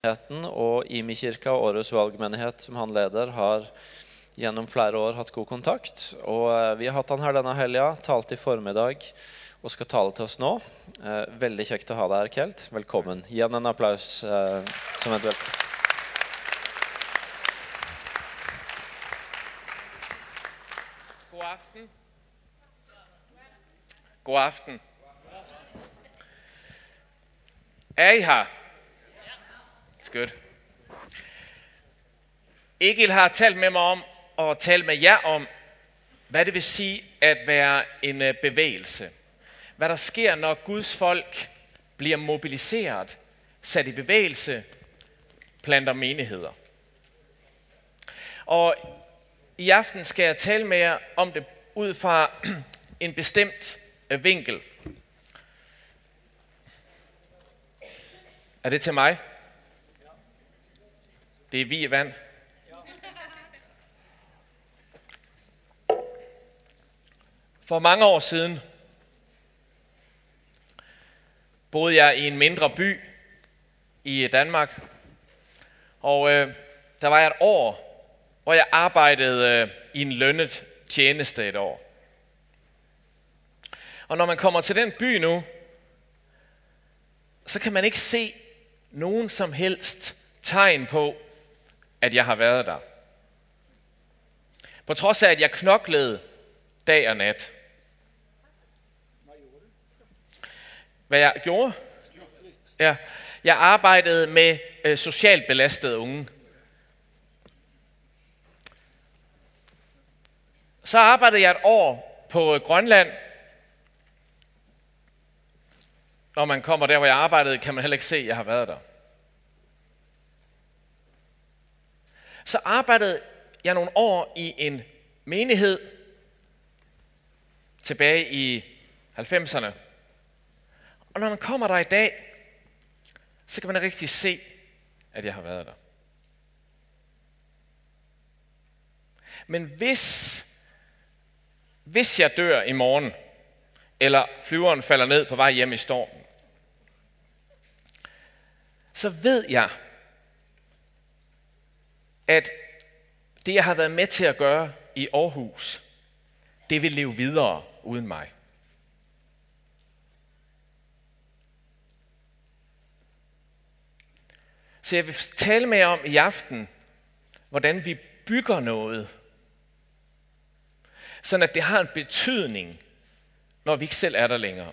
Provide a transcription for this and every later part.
menigheten og Imi-kirka og Årets valgmenighet som han leder, har gjennom flere år hatt god kontakt. Og eh, vi har hatt han her denne helga, talte i formiddag og skal tale til oss nå. Eh, veldig kjekt å ha deg her, Kelt. Velkommen. Gi ham en applaus eh, som et velkommen. God aften. God aften. Er I her? Godt. Egil har talt med mig om og talt med jer om, hvad det vil sige at være en øh, bevægelse. Hvad der sker, når Guds folk bliver mobiliseret, sat i bevægelse, planter menigheder. Og i aften skal jeg tale med jer om det ud fra en bestemt øh, vinkel. Er det til mig? Det er vi vand. For mange år siden boede jeg i en mindre by i Danmark. Og øh, der var jeg et år, hvor jeg arbejdede øh, i en lønnet tjeneste et år. Og når man kommer til den by nu, så kan man ikke se nogen som helst tegn på, at jeg har været der. På trods af, at jeg knoklede dag og nat. Hvad jeg gjorde? Ja, jeg arbejdede med øh, socialt belastede unge. Så arbejdede jeg et år på øh, Grønland. Når man kommer der, hvor jeg arbejdede, kan man heller ikke se, at jeg har været der. Så arbejdede jeg nogle år i en menighed tilbage i 90'erne. Og når man kommer der i dag, så kan man rigtig se, at jeg har været der. Men hvis, hvis jeg dør i morgen, eller flyveren falder ned på vej hjem i stormen, så ved jeg, at det, jeg har været med til at gøre i Aarhus, det vil leve videre uden mig. Så jeg vil tale med jer om i aften, hvordan vi bygger noget, sådan at det har en betydning, når vi ikke selv er der længere.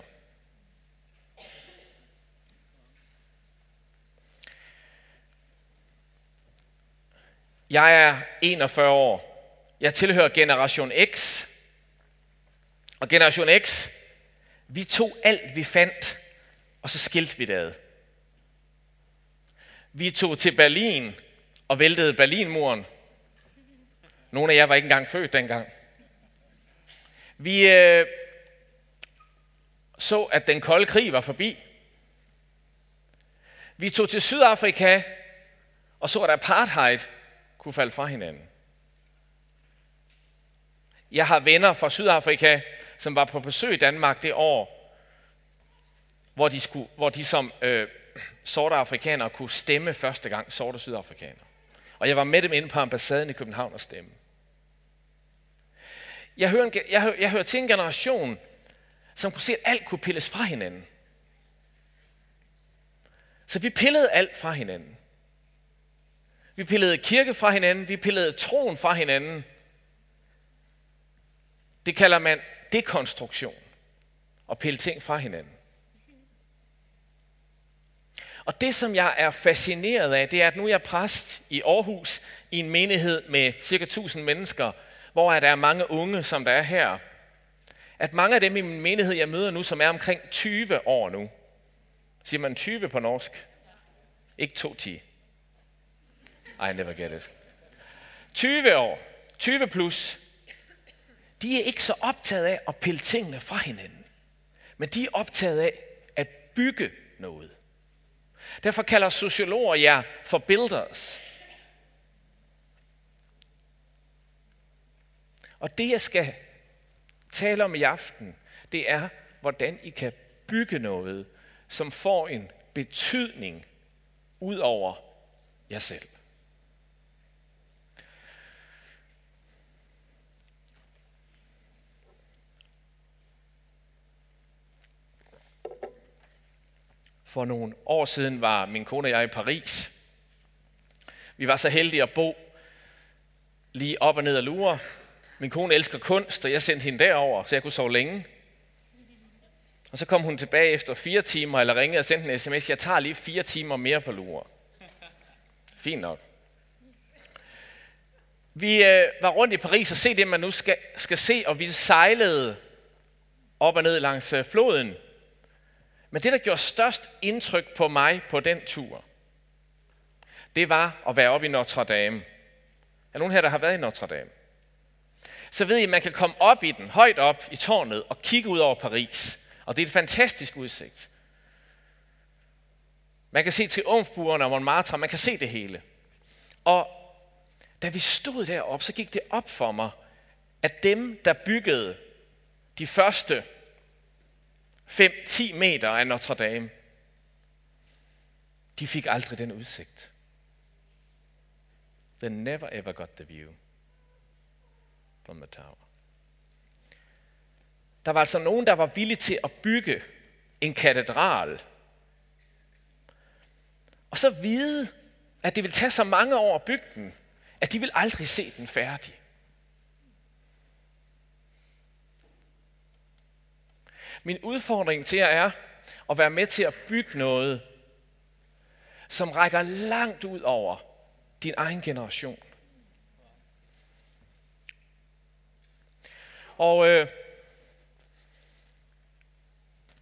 Jeg er 41 år. Jeg tilhører Generation X. Og Generation X, vi tog alt, vi fandt, og så skilte vi det ad. Vi tog til Berlin og væltede Berlinmuren. Nogle af jer var ikke engang født dengang. Vi øh, så, at den kolde krig var forbi. Vi tog til Sydafrika og så, at apartheid kunne falde fra hinanden. Jeg har venner fra Sydafrika, som var på besøg i Danmark det år, hvor de, skulle, hvor de som øh, sorte afrikanere kunne stemme første gang, sorte sydafrikanere. Og jeg var med dem inde på ambassaden i København og stemme. Jeg hører, en, jeg, hører, jeg hører til en generation, som kunne se, at alt kunne pilles fra hinanden. Så vi pillede alt fra hinanden. Vi pillede kirke fra hinanden, vi pillede troen fra hinanden. Det kalder man dekonstruktion. At pille ting fra hinanden. Og det, som jeg er fascineret af, det er, at nu er jeg præst i Aarhus, i en menighed med cirka 1000 mennesker, hvor der er mange unge, som der er her. At mange af dem i min menighed, jeg møder nu, som er omkring 20 år nu. Siger man 20 på norsk? Ikke 210. I never get it. 20 år, 20 plus, de er ikke så optaget af at pille tingene fra hinanden. Men de er optaget af at bygge noget. Derfor kalder sociologer jer for builders. Og det, jeg skal tale om i aften, det er, hvordan I kan bygge noget, som får en betydning ud over jer selv. For nogle år siden var min kone og jeg i Paris. Vi var så heldige at bo lige op og ned af Lure. Min kone elsker kunst, og jeg sendte hende derover, så jeg kunne sove længe. Og så kom hun tilbage efter fire timer, eller ringede og sendte en sms. Jeg tager lige fire timer mere på Lure. Fint nok. Vi øh, var rundt i Paris og se det, man nu skal, skal se, og vi sejlede op og ned langs øh, floden. Men det, der gjorde størst indtryk på mig på den tur, det var at være oppe i Notre Dame. Er nogen her, der har været i Notre Dame? Så ved I, at man kan komme op i den, højt op i tårnet, og kigge ud over Paris. Og det er et fantastisk udsigt. Man kan se til Umfburen og Montmartre, man kan se det hele. Og da vi stod deroppe, så gik det op for mig, at dem, der byggede de første 5-10 meter af Notre Dame, de fik aldrig den udsigt. They never ever got the view from the tower. Der var altså nogen, der var villige til at bygge en katedral. Og så vide, at det vil tage så mange år at bygge den, at de vil aldrig se den færdig. Min udfordring til jer er at være med til at bygge noget, som rækker langt ud over din egen generation. Og øh,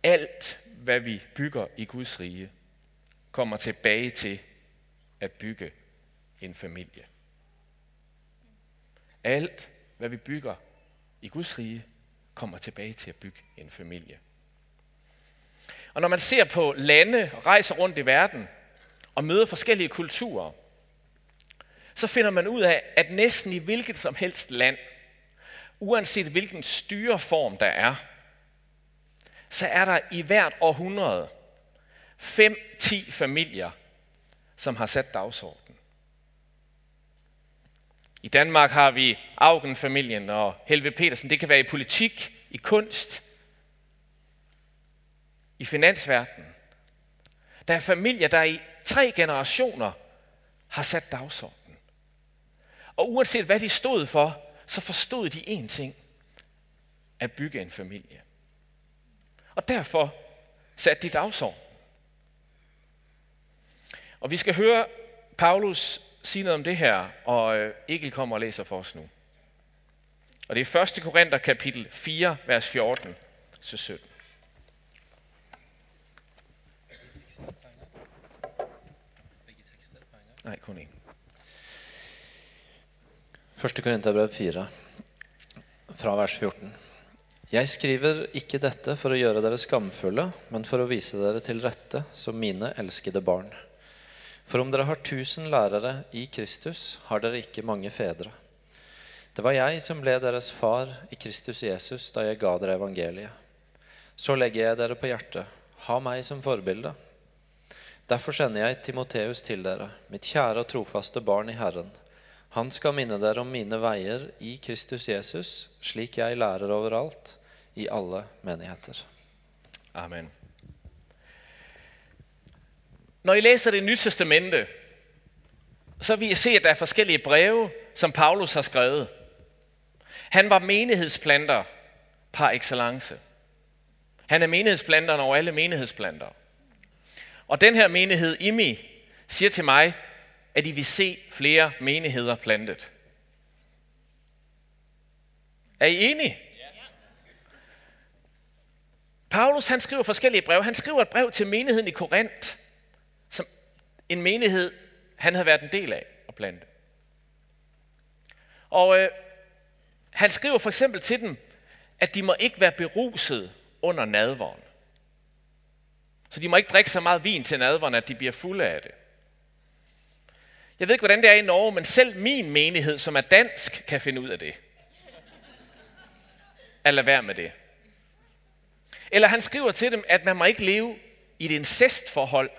alt, hvad vi bygger i Guds rige, kommer tilbage til at bygge en familie. Alt, hvad vi bygger i Guds rige, kommer tilbage til at bygge en familie. Og når man ser på lande, rejser rundt i verden og møder forskellige kulturer, så finder man ud af, at næsten i hvilket som helst land, uanset hvilken styreform der er, så er der i hvert århundrede 5-10 familier, som har sat dagsordenen. I Danmark har vi Augen-familien og Helve Petersen. Det kan være i politik, i kunst, i finansverdenen. Der er familier, der i tre generationer har sat dagsordenen. Og uanset hvad de stod for, så forstod de én ting. At bygge en familie. Og derfor satte de dagsordenen. Og vi skal høre Paulus sige noget om det her, og øh, Egil kommer og læser for os nu. Og det er 1. Korinther kapitel 4, vers 14 til 17. Nej, kun en. 1. Korinterbrev 4, fra vers 14. Jeg skriver ikke dette for å gjøre dere skamfulle, men for å vise dere til rette som mine elskede barn. For om dere har tusen lærere i Kristus, har dere ikke mange fedre. Det var jeg som ble deres far i Kristus Jesus da jeg ga dere evangeliet. Så legger jeg dere på hjertet, ha meg som forbilde. Derfor sender jeg Timoteus til dere, mitt kjære og trofaste barn i Herren. Han skal minne dere om mine veier i Kristus Jesus, slik jeg lærer overalt, i alle menigheter. Amen. Når I læser det nye testamente, så vil I se, at der er forskellige breve, som Paulus har skrevet. Han var menighedsplanter par excellence. Han er menighedsplanteren over alle menighedsplanter. Og den her menighed, IMI, siger til mig, at I vil se flere menigheder plantet. Er I enige? Paulus han skriver forskellige breve. Han skriver et brev til menigheden i Korinth, en menighed, han havde været en del af at plante. Og øh, han skriver for eksempel til dem, at de må ikke være beruset under nadvåren. Så de må ikke drikke så meget vin til nadvåren, at de bliver fulde af det. Jeg ved ikke, hvordan det er i Norge, men selv min menighed, som er dansk, kan finde ud af det. At lade være med det. Eller han skriver til dem, at man må ikke leve i et incestforhold,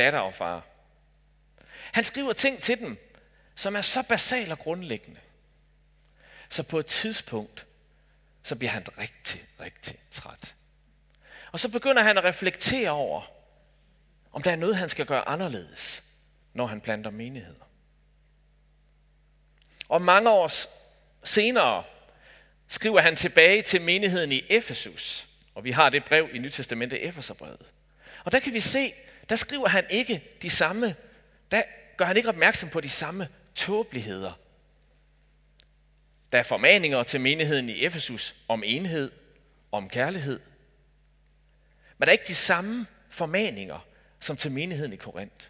datter og far. Han skriver ting til dem, som er så basale og grundlæggende. Så på et tidspunkt, så bliver han rigtig, rigtig træt. Og så begynder han at reflektere over, om der er noget, han skal gøre anderledes, når han planter menigheder. Og mange år senere skriver han tilbage til menigheden i Efesus. Og vi har det brev i Nytestamentet, Efeserbrevet. Og der kan vi se, der skriver han ikke de samme, der gør han ikke opmærksom på de samme tåbeligheder. Der er formaninger til menigheden i Efesus om enhed, om kærlighed. Men der er ikke de samme formaninger som til menigheden i Korinth.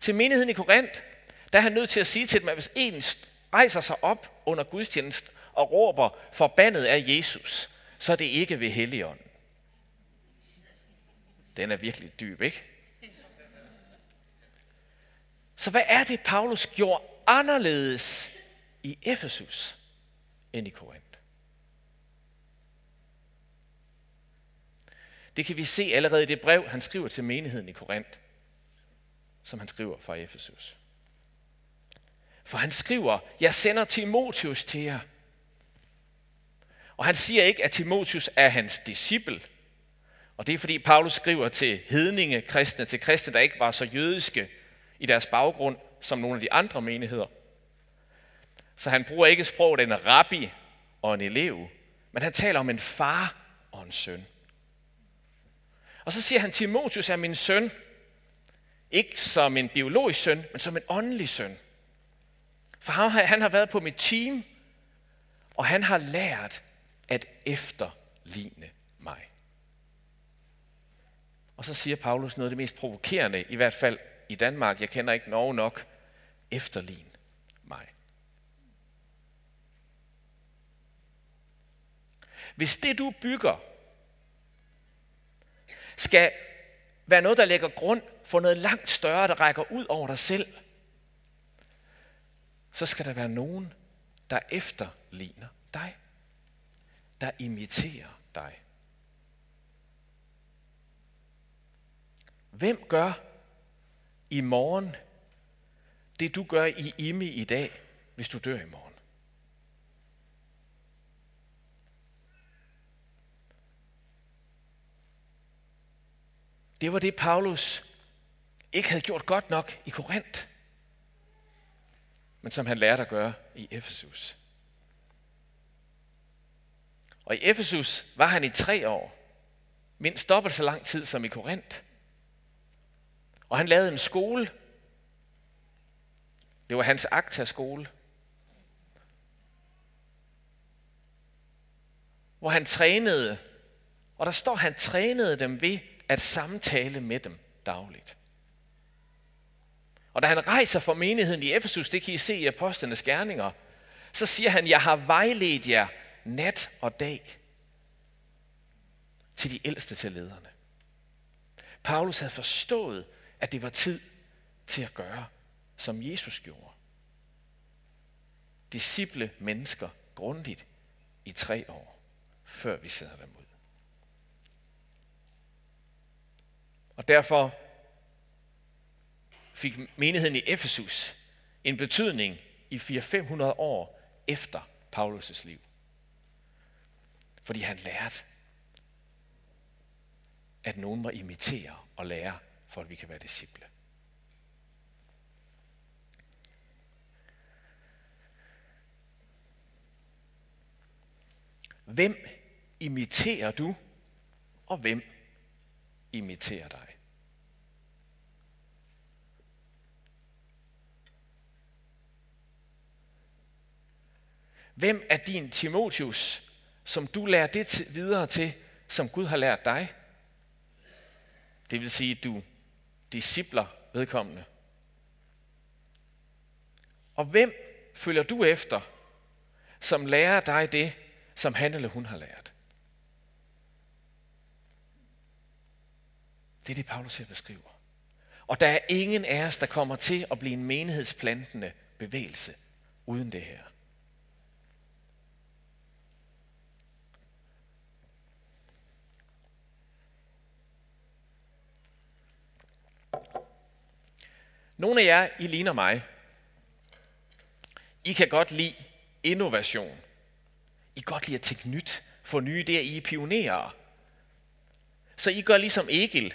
Til menigheden i Korinth, der er han nødt til at sige til dem, at hvis en rejser sig op under gudstjenesten og råber, forbandet er Jesus, så er det ikke ved Helligånden. Den er virkelig dyb, ikke? Så hvad er det, Paulus gjorde anderledes i Efesus end i Korinth? Det kan vi se allerede i det brev, han skriver til menigheden i Korinth, som han skriver fra Efesus. For han skriver, jeg sender Timotius til jer. Og han siger ikke, at Timotius er hans disciple. Og det er fordi Paulus skriver til hedninge kristne, til kristne, der ikke var så jødiske i deres baggrund som nogle af de andre menigheder. Så han bruger ikke sproget en rabbi og en elev, men han taler om en far og en søn. Og så siger han, Timotius er min søn, ikke som en biologisk søn, men som en åndelig søn. For han har, han har været på mit team, og han har lært at efterligne. Og så siger Paulus noget af det mest provokerende, i hvert fald i Danmark, jeg kender ikke Norge nok, efterlign mig. Hvis det du bygger skal være noget, der lægger grund for noget langt større, der rækker ud over dig selv, så skal der være nogen, der efterligner dig. Der imiterer dig. Hvem gør i morgen det, du gør i Imi i dag, hvis du dør i morgen? Det var det, Paulus ikke havde gjort godt nok i Korinth, men som han lærte at gøre i Efesus. Og i Efesus var han i tre år, mindst dobbelt så lang tid som i Korinth. Og han lavede en skole. Det var hans akta-skole. Hvor han trænede, og der står, han trænede dem ved at samtale med dem dagligt. Og da han rejser for menigheden i Efesus, det kan I se i apostlenes gerninger, så siger han, jeg har vejledt jer nat og dag til de ældste til lederne. Paulus havde forstået, at det var tid til at gøre, som Jesus gjorde. Disciple mennesker grundigt i tre år, før vi sender dem ud. Og derfor fik menigheden i Efesus en betydning i 400-500 år efter Paulus' liv. Fordi han lærte, at nogen må imitere og lære, for at vi kan være disciple. Hvem imiterer du, og hvem imiterer dig? Hvem er din Timotius, som du lærer det videre til, som Gud har lært dig? Det vil sige, du discipler vedkommende. Og hvem følger du efter, som lærer dig det, som han eller hun har lært? Det er det, Paulus her beskriver. Og der er ingen af os, der kommer til at blive en menighedsplantende bevægelse uden det her. Nogle af jer, I ligner mig. I kan godt lide innovation. I kan godt lide at tænke nyt, få nye idéer. I er pionerer. Så I gør ligesom Egil.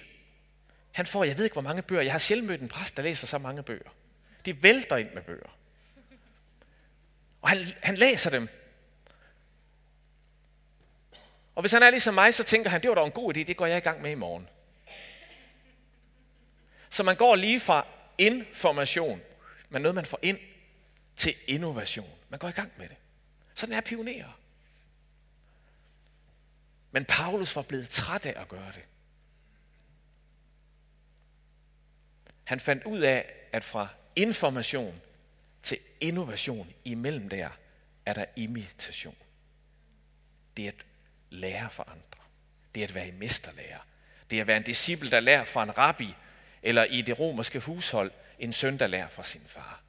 Han får, jeg ved ikke hvor mange bøger. Jeg har sjældent mødt en præst, der læser så mange bøger. De vælter ind med bøger. Og han, han læser dem. Og hvis han er ligesom mig, så tænker han, det var da en god idé, det går jeg i gang med i morgen. Så man går lige fra information, men noget man får ind, til innovation. Man går i gang med det. Sådan er pionerer. Men Paulus var blevet træt af at gøre det. Han fandt ud af, at fra information til innovation imellem der, er der imitation. Det er at lære for andre. Det er at være i mesterlærer. Det er at være en disciple, der lærer fra en rabbi, eller i det romerske hushold, en søn, der lærer fra sin far.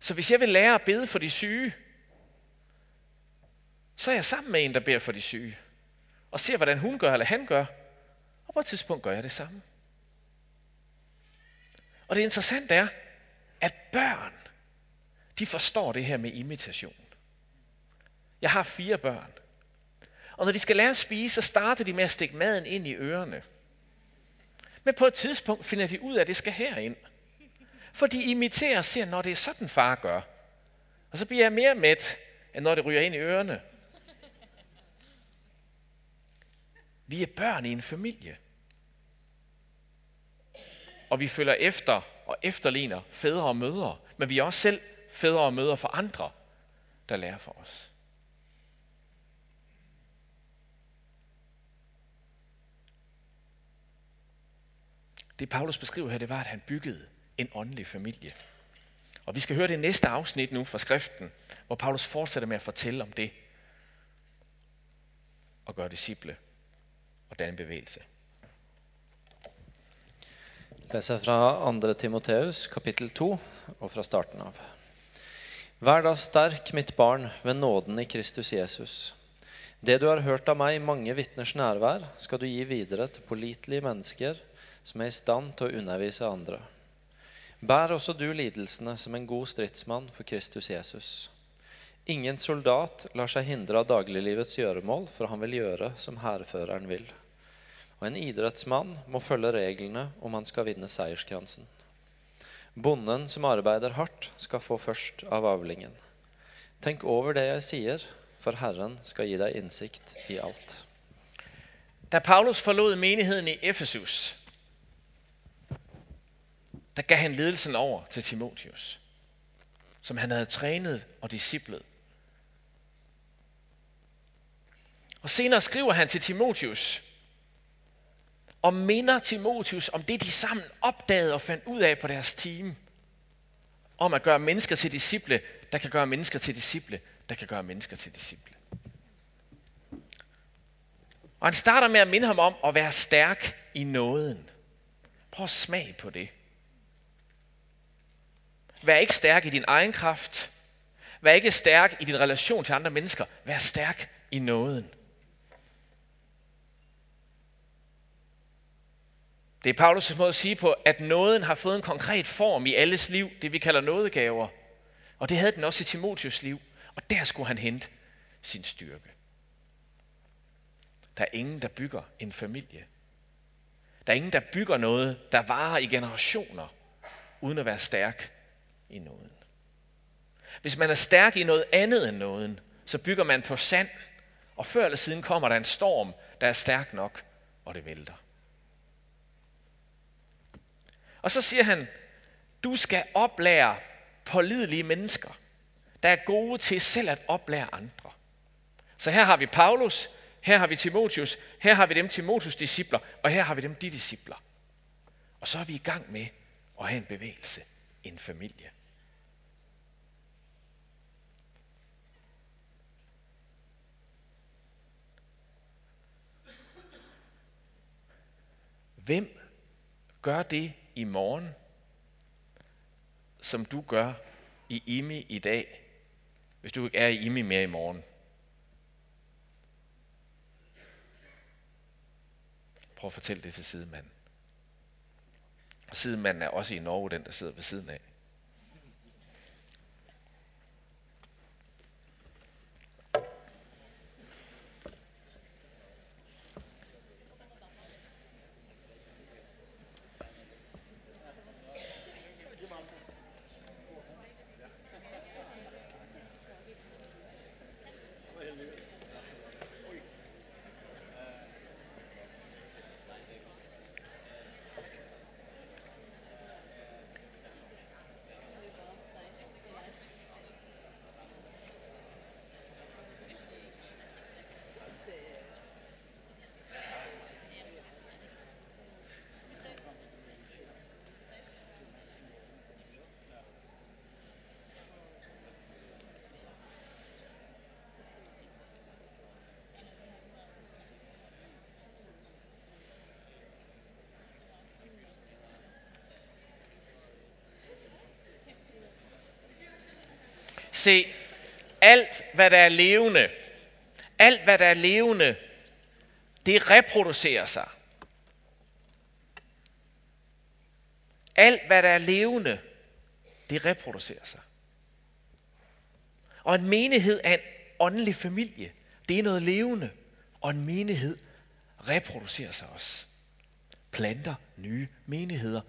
Så hvis jeg vil lære at bede for de syge, så er jeg sammen med en, der beder for de syge. Og ser, hvordan hun gør, eller han gør. Og på et tidspunkt gør jeg det samme. Og det interessante er, at børn, de forstår det her med imitation. Jeg har fire børn. Og når de skal lære at spise, så starter de med at stikke maden ind i ørerne. Men på et tidspunkt finder de ud af, at det skal herind. For de imiterer og ser, når det er sådan far gør. Og så bliver jeg mere mæt, end når det ryger ind i ørerne. Vi er børn i en familie. Og vi følger efter og efterligner fædre og mødre. Men vi er også selv fædre og mødre for andre, der lærer for os. Det Paulus beskriver her, det var, at han byggede en åndelig familie. Og vi skal høre det næste afsnit nu fra skriften, hvor Paulus fortsætter med at fortælle om det og gøre disciple og danne bevægelse. leser fra 2. Timoteus kapittel 2 og fra starten av. Vær da sterk, mitt barn, ved nåden i Kristus Jesus. Det du har hørt av meg i mange vitners nærvær, skal du gi videre til pålitelige mennesker som er i stand til å undervise andre. Bær også du lidelsene som en god stridsmann for Kristus Jesus. Ingen soldat lar seg hindre av dagliglivets gjøremål, for han vil gjøre som hærføreren vil. Og en idrettsmann må følge reglene om han skal vinne seierskransen. Bonden som arbeider hardt, skal få først av avlingen. Tenk over det jeg sier, for Herren skal gi deg innsikt i alt. Da Paulus forlod menigheden i Efesus, der gav han ledelsen over til Timotius, som han havde trænet og disciplet. Og senere skriver han til Timotius, og minder Timotius om det, de sammen opdagede og fandt ud af på deres team. Om at gøre mennesker til disciple, der kan gøre mennesker til disciple, der kan gøre mennesker til disciple. Og han starter med at minde ham om at være stærk i nåden. Prøv at smage på det. Vær ikke stærk i din egen kraft. Vær ikke stærk i din relation til andre mennesker. Vær stærk i nåden. Det er Paulus' måde at sige på, at nåden har fået en konkret form i alles liv, det vi kalder nådegaver. Og det havde den også i Timotius liv, og der skulle han hente sin styrke. Der er ingen, der bygger en familie. Der er ingen, der bygger noget, der varer i generationer, uden at være stærk i nåden. Hvis man er stærk i noget andet end nåden, så bygger man på sand, og før eller siden kommer der en storm, der er stærk nok, og det vælter. Og så siger han, du skal oplære pålidelige mennesker, der er gode til selv at oplære andre. Så her har vi Paulus, her har vi Timotius, her har vi dem Timotius discipler, og her har vi dem de discipler. Og så er vi i gang med at have en bevægelse, en familie. Hvem gør det i morgen, som du gør i Imi i dag, hvis du ikke er i Imi mere i morgen? Prøv at fortælle det til sidemanden. Sidemanden er også i Norge, den der sidder ved siden af. Se, alt hvad der er levende, alt hvad der er levende, det reproducerer sig. Alt hvad der er levende, det reproducerer sig. Og en menighed er en åndelig familie. Det er noget levende. Og en menighed reproducerer sig også. Planter nye menigheder,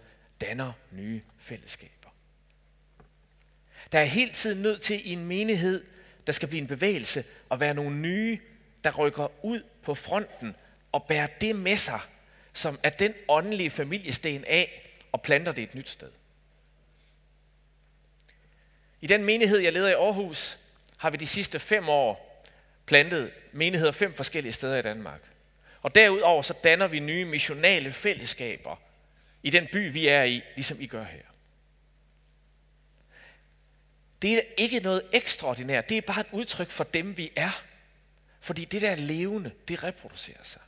danner nye fællesskaber. Der er hele tiden nødt til i en menighed, der skal blive en bevægelse, og være nogle nye, der rykker ud på fronten og bærer det med sig, som er den åndelige familiesten af, og planter det et nyt sted. I den menighed, jeg leder i Aarhus, har vi de sidste fem år plantet menigheder fem forskellige steder i Danmark. Og derudover så danner vi nye missionale fællesskaber i den by, vi er i, ligesom I gør her. Det er ikke noget ekstraordinært. Det er bare et udtryk for dem, vi er. Fordi det der levende, det reproducerer sig.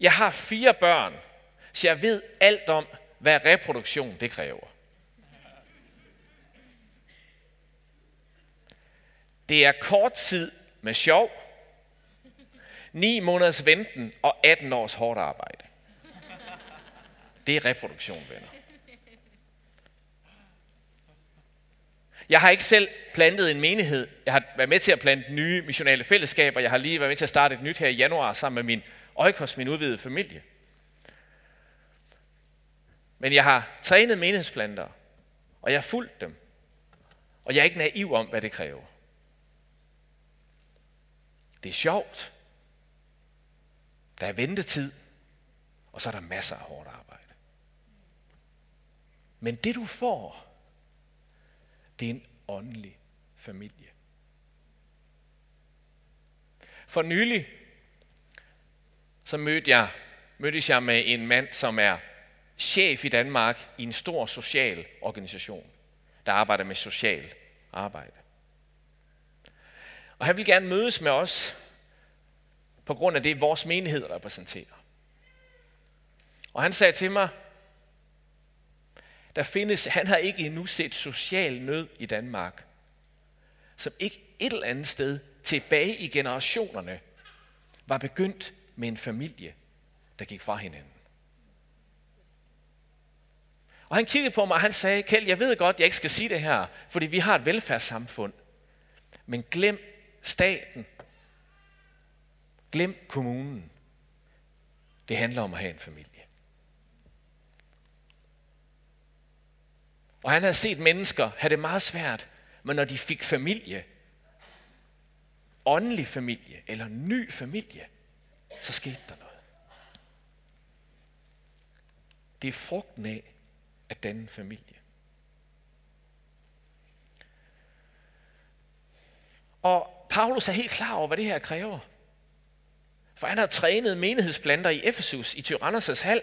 Jeg har fire børn, så jeg ved alt om, hvad reproduktion det kræver. Det er kort tid med sjov, 9 måneders venten og 18 års hårdt arbejde. Det er reproduktion, venner. Jeg har ikke selv plantet en menighed. Jeg har været med til at plante nye missionale fællesskaber. Jeg har lige været med til at starte et nyt her i januar sammen med min oikos, min udvidede familie. Men jeg har trænet menighedsplanter, og jeg har fulgt dem. Og jeg er ikke naiv om, hvad det kræver. Det er sjovt. Der er ventetid, og så er der masser af hårdt arbejde. Men det du får, det er en åndelig familie. For nylig, så mødte jeg, mødtes jeg med en mand, som er chef i Danmark i en stor social organisation, der arbejder med social arbejde. Og han vil gerne mødes med os, på grund af det, vores menighed repræsenterer. Og han sagde til mig, der findes, han har ikke endnu set social nød i Danmark, som ikke et eller andet sted tilbage i generationerne var begyndt med en familie, der gik fra hinanden. Og han kiggede på mig, og han sagde, Kjeld, jeg ved godt, jeg ikke skal sige det her, fordi vi har et velfærdssamfund. Men glem staten. Glem kommunen. Det handler om at have en familie. Og han havde set mennesker have det meget svært, men når de fik familie, åndelig familie eller ny familie, så skete der noget. Det er frugten af at danne familie. Og Paulus er helt klar over, hvad det her kræver. For han har trænet menighedsplanter i Efesus i Tyrannos' hal.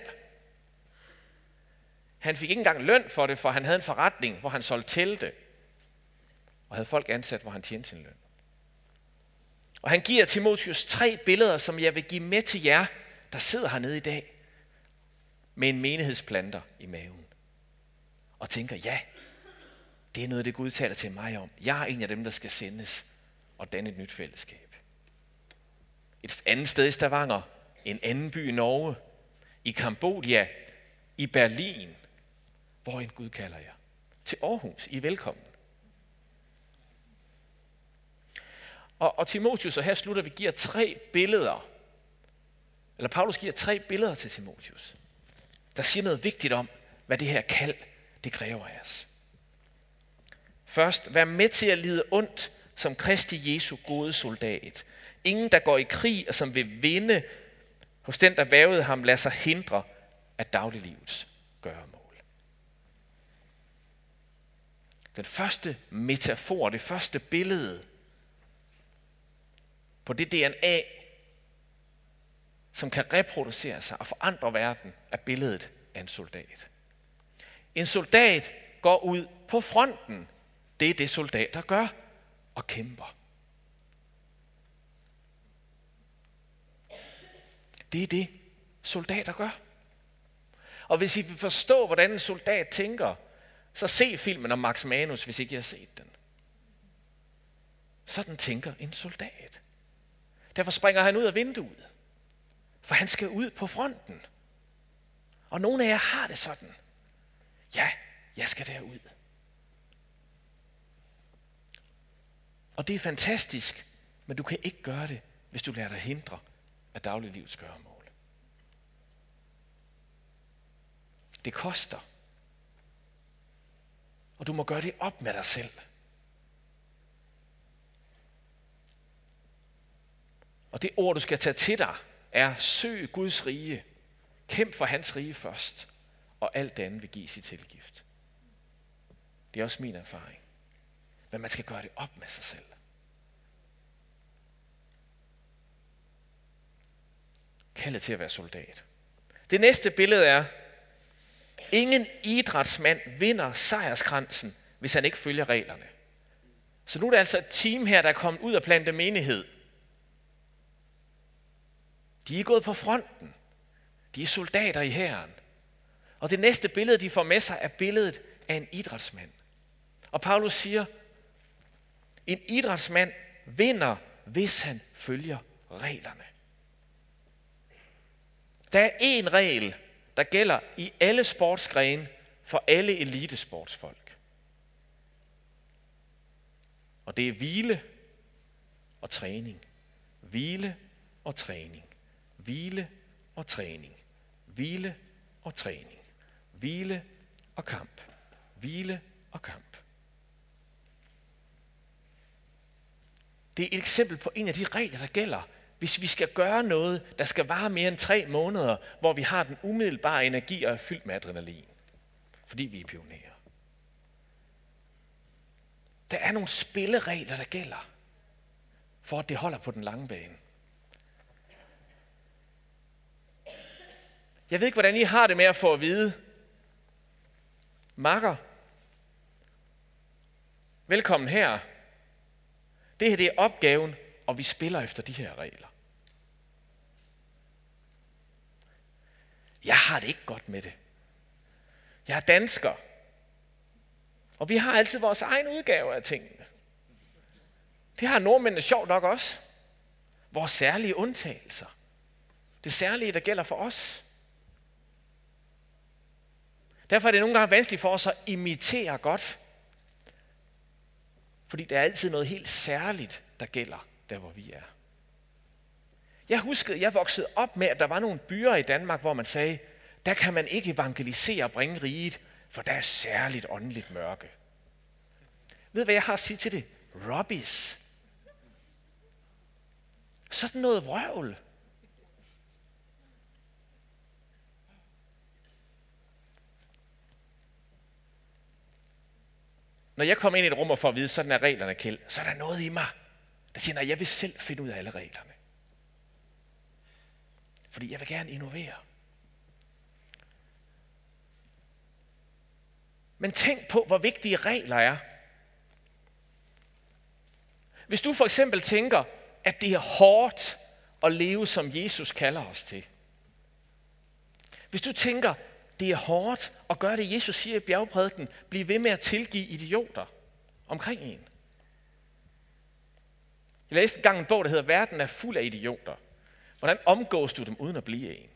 Han fik ikke engang løn for det, for han havde en forretning, hvor han solgte telte. Og havde folk ansat, hvor han tjente sin løn. Og han giver Timotius tre billeder, som jeg vil give med til jer, der sidder hernede i dag, med en menighedsplanter i maven. Og tænker, ja, det er noget, det Gud taler til mig om. Jeg er en af dem, der skal sendes og danne et nyt fællesskab. Et andet sted i Stavanger, en anden by i Norge, i Kambodja, i Berlin, hvor en Gud kalder jer. Til Aarhus, I er velkommen. Og, og Timotius, og her slutter vi, giver tre billeder. Eller Paulus giver tre billeder til Timotius. Der siger noget vigtigt om, hvad det her kald, det kræver af os. Først, vær med til at lide ondt som Kristi Jesu gode soldat. Ingen, der går i krig og som vil vinde hos den, der vævede ham, lader sig hindre af dagliglivets gøremål. Den første metafor, det første billede på det DNA, som kan reproducere sig og forandre verden, er billedet af en soldat. En soldat går ud på fronten. Det er det soldater gør og kæmper. Det er det, soldater gør. Og hvis I vil forstå, hvordan en soldat tænker, så se filmen om Max Manus, hvis ikke I har set den. Sådan tænker en soldat. Derfor springer han ud af vinduet. For han skal ud på fronten. Og nogle af jer har det sådan. Ja, jeg skal derud. Og det er fantastisk, men du kan ikke gøre det, hvis du lader dig hindre af dagliglivets gøremål. Det koster. Og du må gøre det op med dig selv. Og det ord, du skal tage til dig, er søg Guds rige. Kæmp for hans rige først, og alt det andet vil give sit tilgift. Det er også min erfaring. Men man skal gøre det op med sig selv. Kaldet til at være soldat. Det næste billede er, ingen idrætsmand vinder sejrskransen, hvis han ikke følger reglerne. Så nu er det altså et team her, der er kommet ud af plante menighed. De er gået på fronten. De er soldater i hæren. Og det næste billede, de får med sig, er billedet af en idrætsmand. Og Paulus siger, en idrætsmand vinder, hvis han følger reglerne. Der er én regel, der gælder i alle sportsgrene for alle elitesportsfolk. Og det er hvile og træning. Hvile og træning. Hvile og træning. Hvile og træning. Hvile og kamp. Hvile og kamp. Det er et eksempel på en af de regler, der gælder, hvis vi skal gøre noget, der skal vare mere end tre måneder, hvor vi har den umiddelbare energi og er fyldt med adrenalin. Fordi vi er pionerer. Der er nogle spilleregler, der gælder, for at det holder på den lange bane. Jeg ved ikke, hvordan I har det med at få at vide, Makker, velkommen her. Det her det er opgaven, og vi spiller efter de her regler. Jeg har det ikke godt med det. Jeg er dansker. Og vi har altid vores egen udgave af tingene. Det har nordmændene sjovt nok også. Vores særlige undtagelser. Det særlige, der gælder for os. Derfor er det nogle gange vanskeligt for os at imitere godt. Fordi der er altid noget helt særligt, der gælder der, hvor vi er. Jeg huskede, jeg voksede op med, at der var nogle byer i Danmark, hvor man sagde, der kan man ikke evangelisere og bringe riget, for der er særligt åndeligt mørke. Ved hvad jeg har at sige til det? Robbies. Sådan noget vrøvl. Når jeg kommer ind i et rum og får at vide, sådan er reglerne, Kjeld, så er der noget i mig, der siger, nej, jeg vil selv finde ud af alle reglerne. Fordi jeg vil gerne innovere. Men tænk på, hvor vigtige regler er. Hvis du for eksempel tænker, at det er hårdt at leve, som Jesus kalder os til. Hvis du tænker, det er hårdt at gøre det, Jesus siger i bjergprædiken. Bliv ved med at tilgive idioter omkring en. Jeg læste engang en bog, der hedder Verden er fuld af idioter. Hvordan omgås du dem uden at blive en?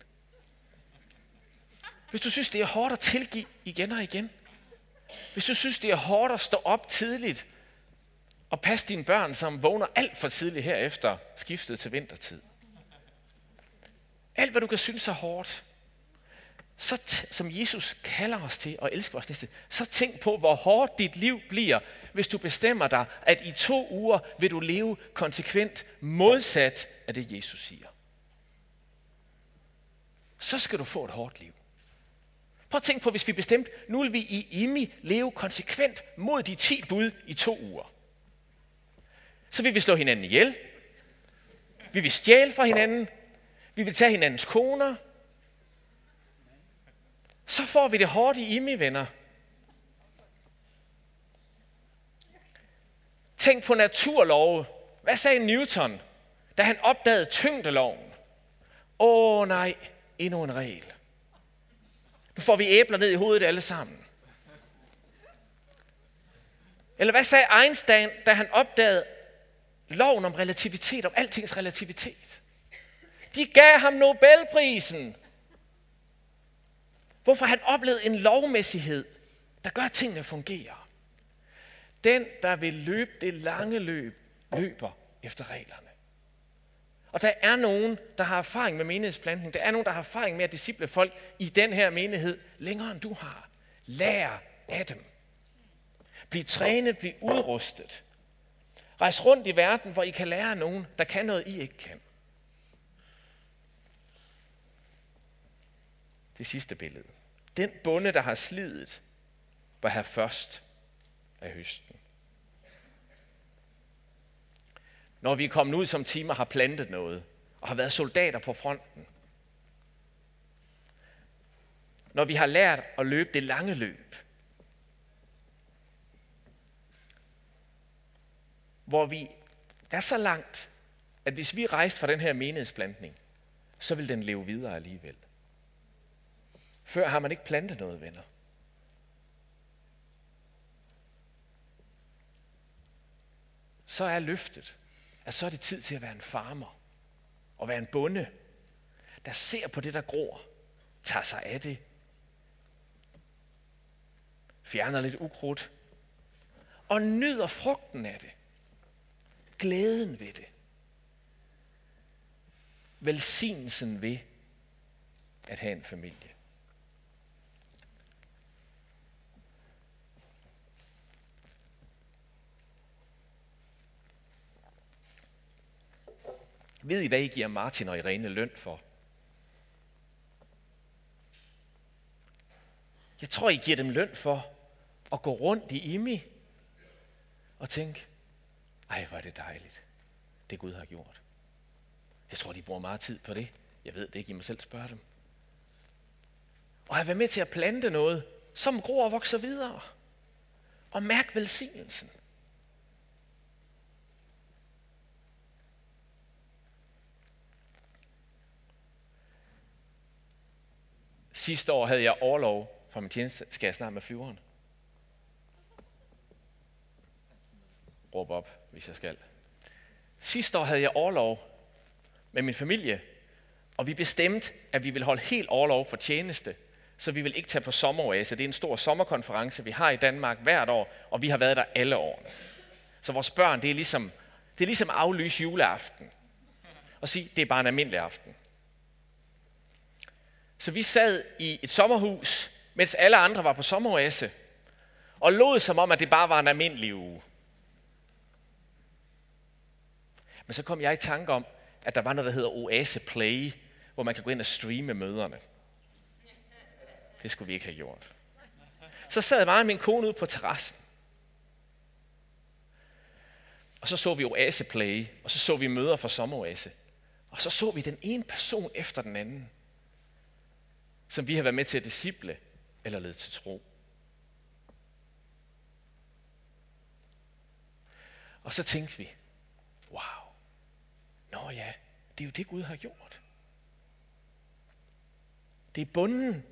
Hvis du synes, det er hårdt at tilgive igen og igen. Hvis du synes, det er hårdt at stå op tidligt og passe dine børn, som vågner alt for tidligt herefter skiftet til vintertid. Alt, hvad du kan synes er hårdt, så t- som Jesus kalder os til at elske vores næste, så tænk på, hvor hårdt dit liv bliver, hvis du bestemmer dig, at i to uger vil du leve konsekvent modsat af det, Jesus siger. Så skal du få et hårdt liv. Prøv at tænk på, hvis vi bestemte, nu vil vi i IMI leve konsekvent mod de 10 bud i to uger. Så vil vi slå hinanden ihjel. Vi vil stjæle fra hinanden. Vi vil tage hinandens koner. Så får vi det hårdt i IMI, venner. Tænk på naturlove. Hvad sagde Newton, da han opdagede tyngdeloven? Åh oh, nej, endnu en regel. Nu får vi æbler ned i hovedet alle sammen. Eller hvad sagde Einstein, da han opdagede loven om relativitet, om altings relativitet? De gav ham Nobelprisen. Hvorfor han oplevede en lovmæssighed, der gør, at tingene fungerer. Den, der vil løbe det lange løb, løber efter reglerne. Og der er nogen, der har erfaring med menighedsplantning. Der er nogen, der har erfaring med at disciple folk i den her menighed længere end du har. Lær af dem. Bliv trænet, bliv udrustet. Rejs rundt i verden, hvor I kan lære af nogen, der kan noget, I ikke kan. Det sidste billede. Den bonde, der har slidet, var her først af høsten. Når vi er kommet ud som timer har plantet noget, og har været soldater på fronten. Når vi har lært at løbe det lange løb. Hvor vi er så langt, at hvis vi rejste fra den her menighedsplantning, så vil den leve videre alligevel. Før har man ikke plantet noget, venner. Så er løftet, at så er det tid til at være en farmer og være en bonde, der ser på det, der gror, tager sig af det, fjerner lidt ukrudt og nyder frugten af det. Glæden ved det. Velsignelsen ved at have en familie. Ved I, hvad I giver Martin og Irene løn for? Jeg tror, I giver dem løn for at gå rundt i Imi og tænke, ej, hvor er det dejligt, det Gud har gjort. Jeg tror, de bruger meget tid på det. Jeg ved det ikke, I må selv spørge dem. Og have være med til at plante noget, som gror og vokser videre. Og mærk velsignelsen. Sidste år havde jeg overlov fra min tjeneste. Skal jeg snart med flyveren? Råb op, hvis jeg skal. Sidste år havde jeg overlov med min familie, og vi bestemte, at vi vil holde helt overlov for tjeneste, så vi vil ikke tage på sommeroase. Det er en stor sommerkonference, vi har i Danmark hvert år, og vi har været der alle årene. Så vores børn, det er ligesom, det er ligesom aflyse juleaften. Og sige, det er bare en almindelig aften. Så vi sad i et sommerhus, mens alle andre var på sommeroase, og lod som om, at det bare var en almindelig uge. Men så kom jeg i tanke om, at der var noget, der hedder Oase Play, hvor man kan gå ind og streame møderne. Det skulle vi ikke have gjort. Så sad mig og min kone ude på terrassen. Og så så vi Oase Play, og så så vi møder fra sommeroase. Og så så vi den ene person efter den anden som vi har været med til at disciple eller lede til tro. Og så tænkte vi, wow, nå ja, det er jo det Gud har gjort. Det er bunden,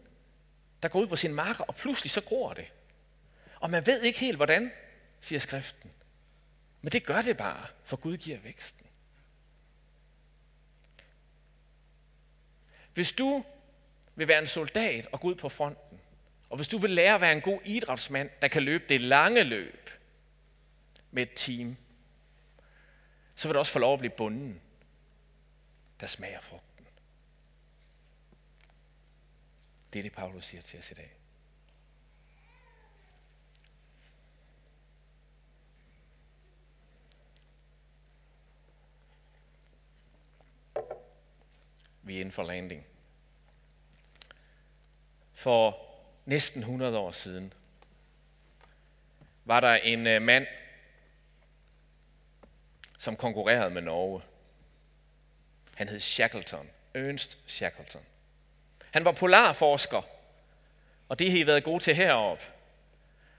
der går ud på sin marker, og pludselig så gror det. Og man ved ikke helt hvordan, siger skriften. Men det gør det bare, for Gud giver væksten. Hvis du vil være en soldat og gå ud på fronten, og hvis du vil lære at være en god idrætsmand, der kan løbe det lange løb med et team, så vil du også få lov at blive bunden, der smager frugten. Det er det, Paulus siger til os i dag. Vi er inden for landing. For næsten 100 år siden var der en øh, mand, som konkurrerede med Norge. Han hed Shackleton. Ernst Shackleton. Han var polarforsker, og det har I været gode til heroppe.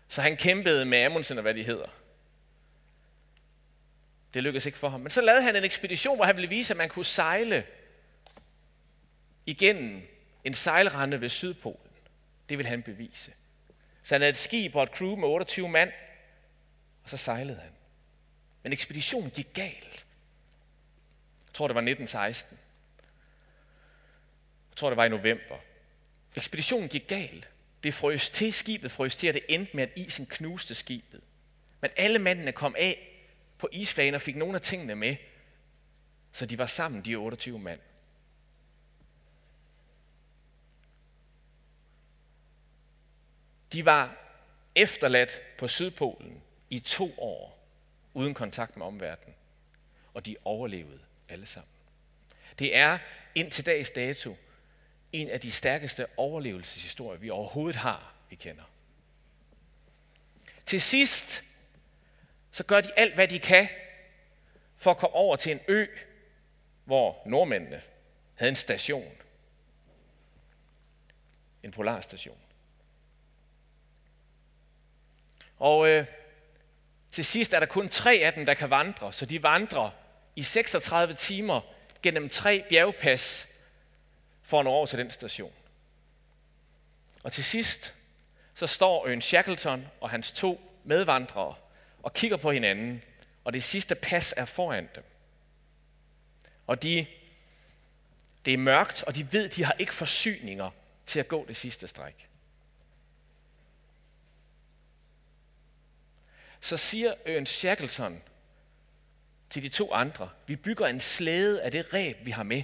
Så han kæmpede med Amundsen og hvad de hedder. Det lykkedes ikke for ham. Men så lavede han en ekspedition, hvor han ville vise, at man kunne sejle igennem en sejlrende ved Sydpolen. Det vil han bevise. Så han havde et skib og et crew med 28 mand, og så sejlede han. Men ekspeditionen gik galt. Jeg tror, det var 1916. Jeg tror, det var i november. Ekspeditionen gik galt. Det frøs til, skibet frøs til, og det endte med, at isen knuste skibet. Men alle mændene kom af på isflagen og fik nogle af tingene med, så de var sammen, de 28 mand. De var efterladt på Sydpolen i to år, uden kontakt med omverdenen. Og de overlevede alle sammen. Det er indtil dags dato en af de stærkeste overlevelseshistorier, vi overhovedet har, vi kender. Til sidst, så gør de alt, hvad de kan, for at komme over til en ø, hvor nordmændene havde en station. En polarstation. Og øh, til sidst er der kun tre af dem, der kan vandre, så de vandrer i 36 timer gennem tre bjergpas for at nå over til den station. Og til sidst, så står Øen Shackleton og hans to medvandrere og kigger på hinanden, og det sidste pas er foran dem. Og de, det er mørkt, og de ved, de har ikke forsyninger til at gå det sidste stræk. Så siger Ernst Shackleton til de to andre, vi bygger en slæde af det ræb, vi har med,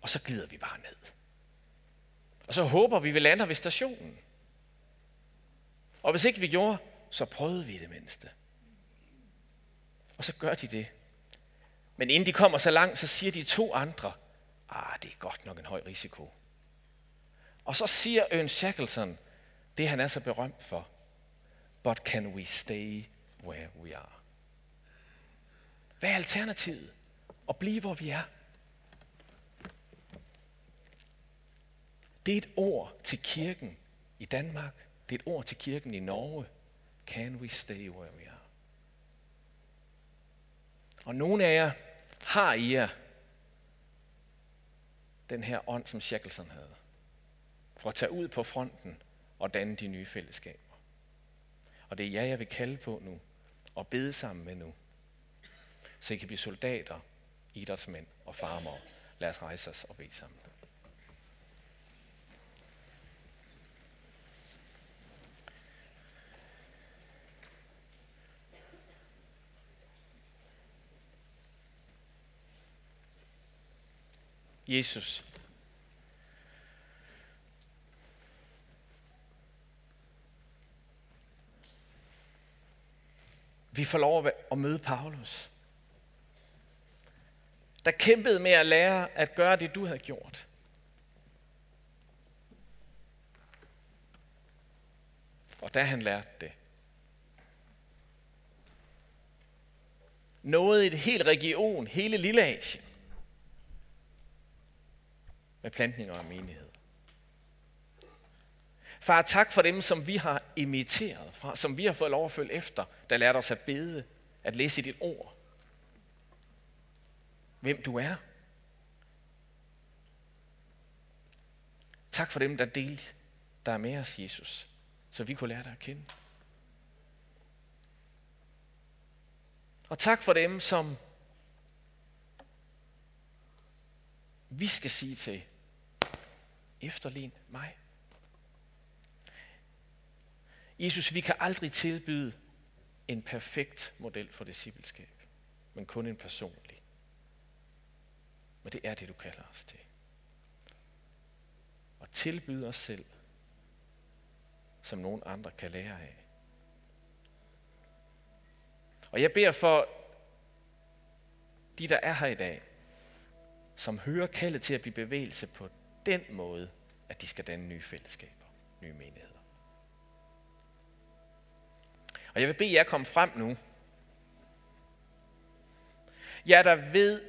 og så glider vi bare ned. Og så håber vi, vi lander ved stationen. Og hvis ikke vi gjorde, så prøvede vi det mindste. Og så gør de det. Men inden de kommer så langt, så siger de to andre, ah, det er godt nok en høj risiko. Og så siger Ernst Shackleton, det han er så berømt for, but can we stay where we are. Hvad er alternativet? At blive, hvor vi er. Det er et ord til kirken i Danmark. Det er et ord til kirken i Norge. Can we stay where we are? Og nogle af jer har i jer den her ånd, som Shackleton havde. For at tage ud på fronten og danne de nye fællesskaber. Og det er jer, jeg vil kalde på nu og bede sammen med nu. Så I kan blive soldater, idrætsmænd og farmer. Lad os rejse os og bede sammen. Jesus, vi får lov at møde Paulus, der kæmpede med at lære at gøre det, du havde gjort. Og da han lærte det, nåede et helt region, hele Lille Asien, med plantninger og menighed. Far, tak for dem, som vi har imiteret, fra, som vi har fået lov at følge efter, der lærte os at bede, at læse i dit ord. Hvem du er. Tak for dem, der delte, der er med os, Jesus, så vi kunne lære dig at kende. Og tak for dem, som vi skal sige til, efterlign mig. Jesus, vi kan aldrig tilbyde en perfekt model for discipleskab, men kun en personlig. Men det er det, du kalder os til. At tilbyde os selv, som nogen andre kan lære af. Og jeg beder for de, der er her i dag, som hører kaldet til at blive bevægelse på den måde, at de skal danne nye fællesskaber, nye menigheder. Og jeg vil bede jer komme frem nu. Jeg der ved,